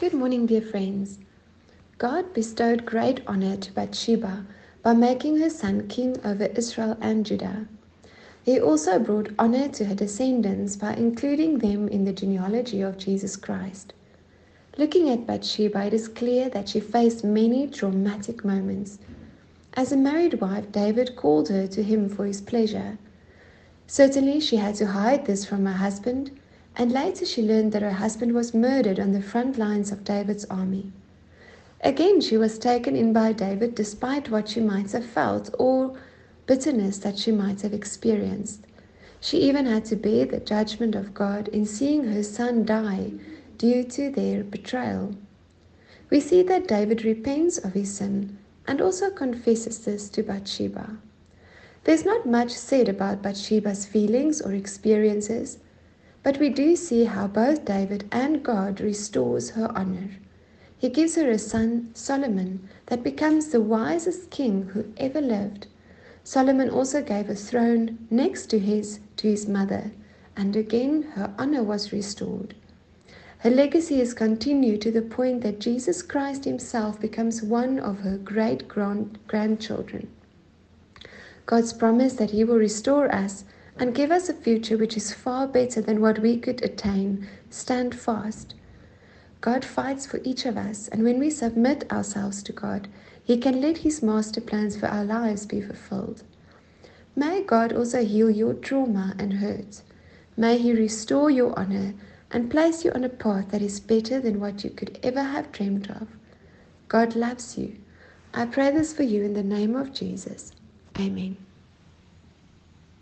Good morning, dear friends. God bestowed great honor to Bathsheba by making her son king over Israel and Judah. He also brought honor to her descendants by including them in the genealogy of Jesus Christ. Looking at Bathsheba, it is clear that she faced many traumatic moments. As a married wife, David called her to him for his pleasure. Certainly, she had to hide this from her husband and later she learned that her husband was murdered on the front lines of David's army. Again, she was taken in by David despite what she might have felt or bitterness that she might have experienced. She even had to bear the judgment of God in seeing her son die due to their betrayal. We see that David repents of his sin and also confesses this to Bathsheba. There's not much said about Bathsheba's feelings or experiences but we do see how both David and God restores her honor. He gives her a son, Solomon, that becomes the wisest king who ever lived. Solomon also gave a throne next to his to his mother, and again her honor was restored. Her legacy is continued to the point that Jesus Christ himself becomes one of her great grandchildren. God's promise that he will restore us and give us a future which is far better than what we could attain. Stand fast. God fights for each of us, and when we submit ourselves to God, He can let His master plans for our lives be fulfilled. May God also heal your trauma and hurt. May He restore your honor and place you on a path that is better than what you could ever have dreamed of. God loves you. I pray this for you in the name of Jesus. Amen.